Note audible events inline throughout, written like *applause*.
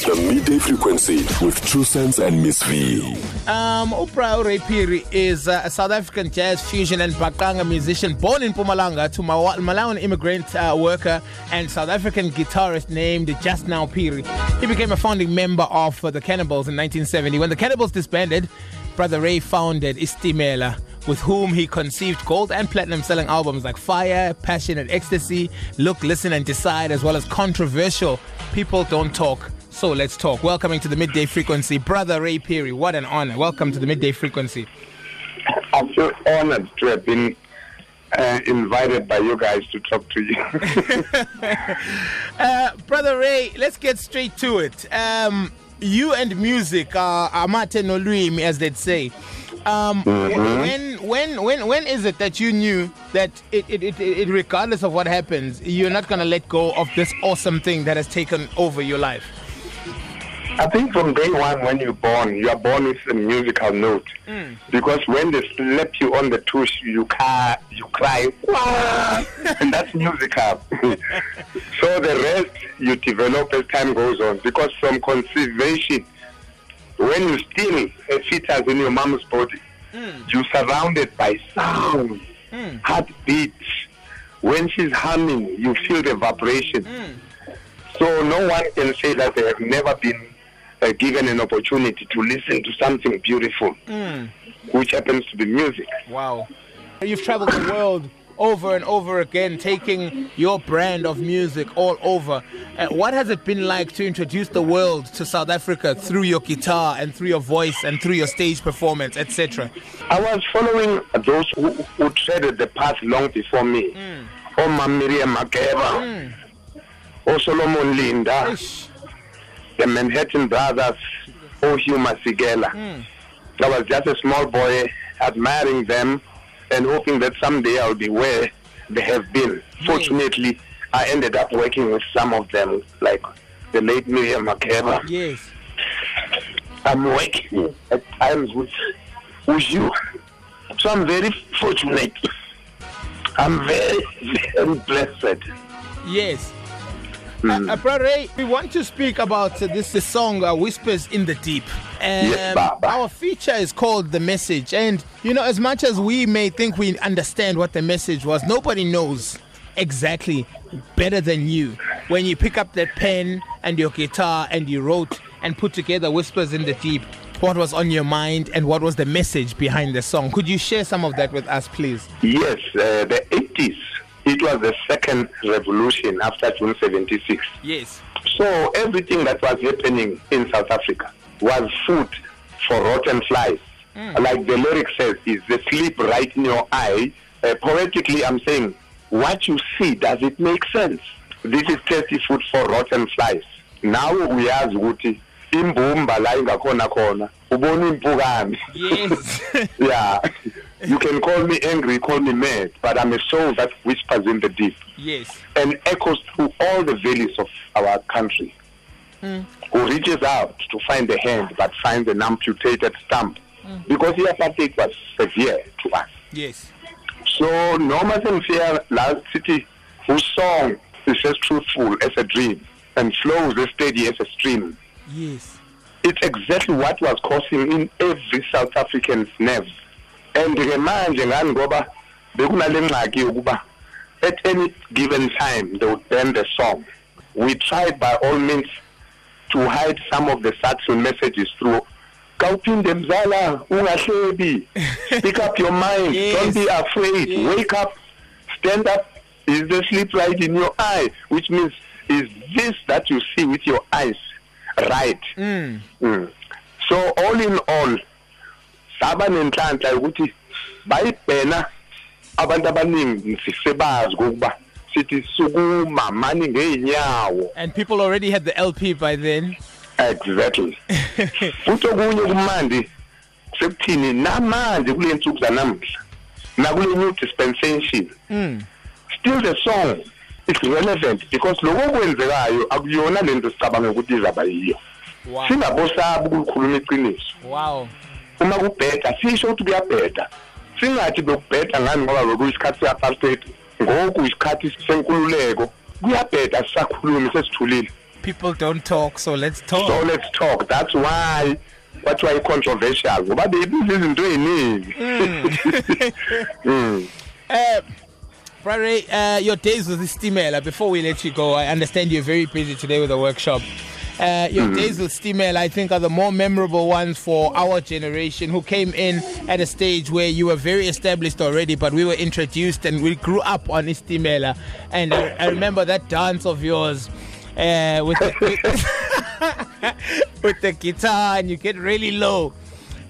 The midday frequency with True Sense and Miss V. Um, Ray Phiri is uh, a South African jazz fusion and mbaqanga musician born in Mpumalanga to Malawian immigrant uh, worker and South African guitarist named Just Now Phiri. He became a founding member of uh, the Cannibals in 1970. When the Cannibals disbanded, Brother Ray founded Istimela, with whom he conceived gold and platinum selling albums like Fire, Passion and Ecstasy, Look, Listen and Decide, as well as controversial People Don't Talk. So let's talk. Welcoming to the midday frequency, Brother Ray Phiri. What an honor. Welcome to the midday frequency. I feel honored to have been uh, invited by you guys to talk to you. *laughs* Uh, Brother Ray, let's get straight to it. Um, you and music are amate nolwimi, as they'd say. Um, when, when, when, when is it that you knew that it, it, it, it, regardless of what happens, you're not going to let go of this awesome thing that has taken over your life? I think from day one when you're born, you are born with a musical note. Hmm. Because when they slap you on the tush, you cry, you cry, "Wah!" *laughs* and that's musical. *laughs* so the rest you develop as time goes on. Because from conservation, when you still a fetus in your mom's body, hmm. you're surrounded by sound, hmm. heartbeats. When she's humming, you feel the vibration. So no one can say that they have never been uh, given an opportunity to listen to something beautiful, which happens to be music. Wow. You've traveled the world over and over again, taking your brand of music all over. Uh, what has it been like to introduce the world to South Africa through your guitar and through your voice and through your stage performance, etc.? I was following those who, who treaded the path long before me. Oma Miriam Makeba, O Solomon Linda, Ish. The Manhattan Brothers, O Hugh Masekela. Hmm. I was just a small boy admiring them and hoping that someday I'll be where they have been. Hmm. Fortunately, I ended up working with some of them, like the late Miriam Makeba. Yes. I'm working at times with, with you. So I'm very fortunate. I'm very, very blessed. Yes. Uh, uh, Brother we want to speak about uh, this, this song, uh, Whispers in the Deep. Um, Yes, Our feature is called The Message. And, you know, as much as we may think we understand what the message was, nobody knows exactly better than you. When you pick up that pen and your guitar and you wrote and put together Whispers in the Deep, what was on your mind and what was the message behind the song? Could you share some of that with us, please? Yes, uh, the 80s, it was the second revolution after June 76. Yes. So everything that was happening in South Africa was food for rotten flies. Like the lyric says, is the sleep right in your eye. Uh, poetically, I'm saying, what you see, does it make sense? This is tasty food for rotten flies. Now uyazi ukuthi imbumba la ingakhona khona ubona impukane. Yes. *laughs* yeah. You can call me angry, call me mad, but I'm a soul that whispers in the deep yes. and echoes through all the valleys of our country. Hmm. Who reaches out to find the hand but finds an amputated stump. Hmm. Because the apartheid was severe to us. Yes. So Norma Fear last city whose song is as truthful as a dream and flows as steady as a stream. Yes. It's exactly what was causing in every South African's nerves. And ke manje ngani ngoba bekunale ngxaki yokuba at any given time they would ban the song. We tried by all means to hide some of the subtle messages through Kawuphinde mzala ungahlebi speak up your mind Yes. don't be afraid Yes. wake up stand up is the sleep right in your eye which means is this that you see with your eyes right Mm. Mm. So all in all saba nenhlanhla ukuthi bayibhena abantu abaningi sisebazi ukuba sithi sukuma mani ngeenyawo And people already had the LP by then. exactly *laughs* futhi okunye kumandi sekuthini namanje kule nsuku zanamuhla nakule new dispensation Mm. still the song is relevant because lokho okwenzekayo akuyona lento sicabanga ukuthi izaba yiyo Wow. singabosaba ukukhuluma iqiniso Wow. Uma kubheda sisho ukuthi kuyabheda singathi bekubheda ngani ngoba bekuyisikhathi se-apartheid ngoku isikhathi senkululeko kuyabheda sisakhulumi sesithulile people don't talk, so let's talk. so let's talk that's why kwathiwa i-controversial ngoba beyibiza izinto ey'ningi. Uh, Friday, uh, your days with the Stimela, before we let you go, I understand you're very busy today with a workshop. Uh, your days with Stimela, I think, are the more memorable ones for our generation who came in at a stage where you were very established already, but we were introduced and we grew up on Stimela. And I, I remember that dance of yours uh, with, the, *laughs* with the guitar, and you get really low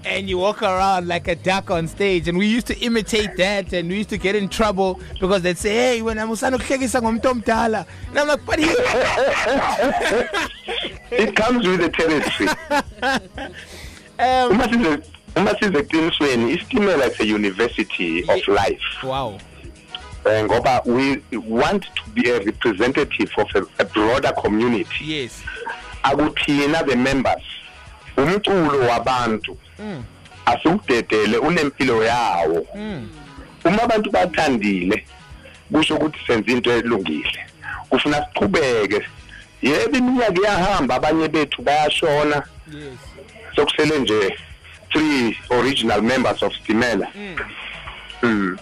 and you walk around like a duck on stage. And we used to imitate that and we used to get in trouble because they'd say hey wena musana ukuhlekisa ngomuntu omdala. And I'm like but he *laughs* it comes with the territory *laughs* um, uma size uma size eqinisweni isitimela is a university of life. Wow. Eh, ngoba we want to be a representative of a, a broader community. Yes. I akuthina the members umculo wabantu asiwudedele unempilo yawo. Uma abantu bathandile kusho ukuthi senze into elungile. Kufuna siqhubeke. Yebo iminyaka iyahamba abanye bethu bayashona. Sokusele nje three original members of Stimela. Mm.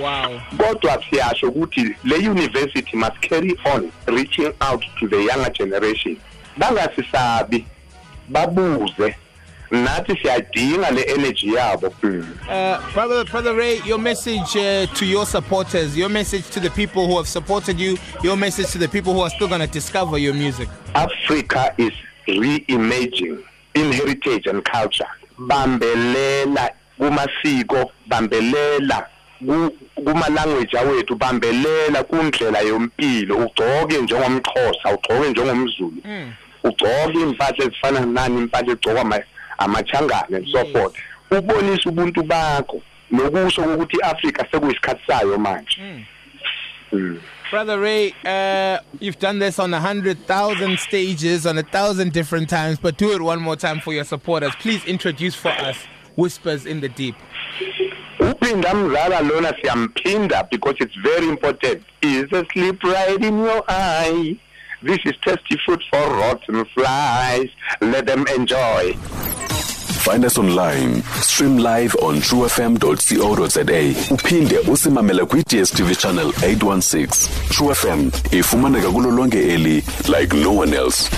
wow. Kodwa siyasho ukuthi le university must carry on reaching out to the younger generation. Bangasisabi. Babuze. Nathi siyadinga le energy yabo. Mm. uh, brother brother Ray your message uh, to your supporters your message to the people who have supported you your message to the people who are still going to discover your music. Africa is re-imaging in heritage and culture. Bambelela kumasiko bambelela ku- kuma language awethu bambelela kundlela yompilo. Ugcoke njengomxhosa ugcoke njengomzulu ugcoke impahla ezifana nani impahla egcokwa amachangane and so forth ubonisa ubuntu bakho nokusho ukuthi iAfrica sekuyisikhathi sayo manje Mm. Brother Ray, uh, you've done this on a hundred thousand stages, on a thousand different times, but do it one more time for your supporters. Please introduce for us Whispers in the Deep. uphinda mzala lona siyamphinda because it's very important is a sleep right in your eye this is tasty food for rotten flies let them enjoy Find us online. Stream live on truefm.co.za. Uphinde usimamele kwi-DSTV channel 816. True FM ifumaneka kulo lonke eli like no one else.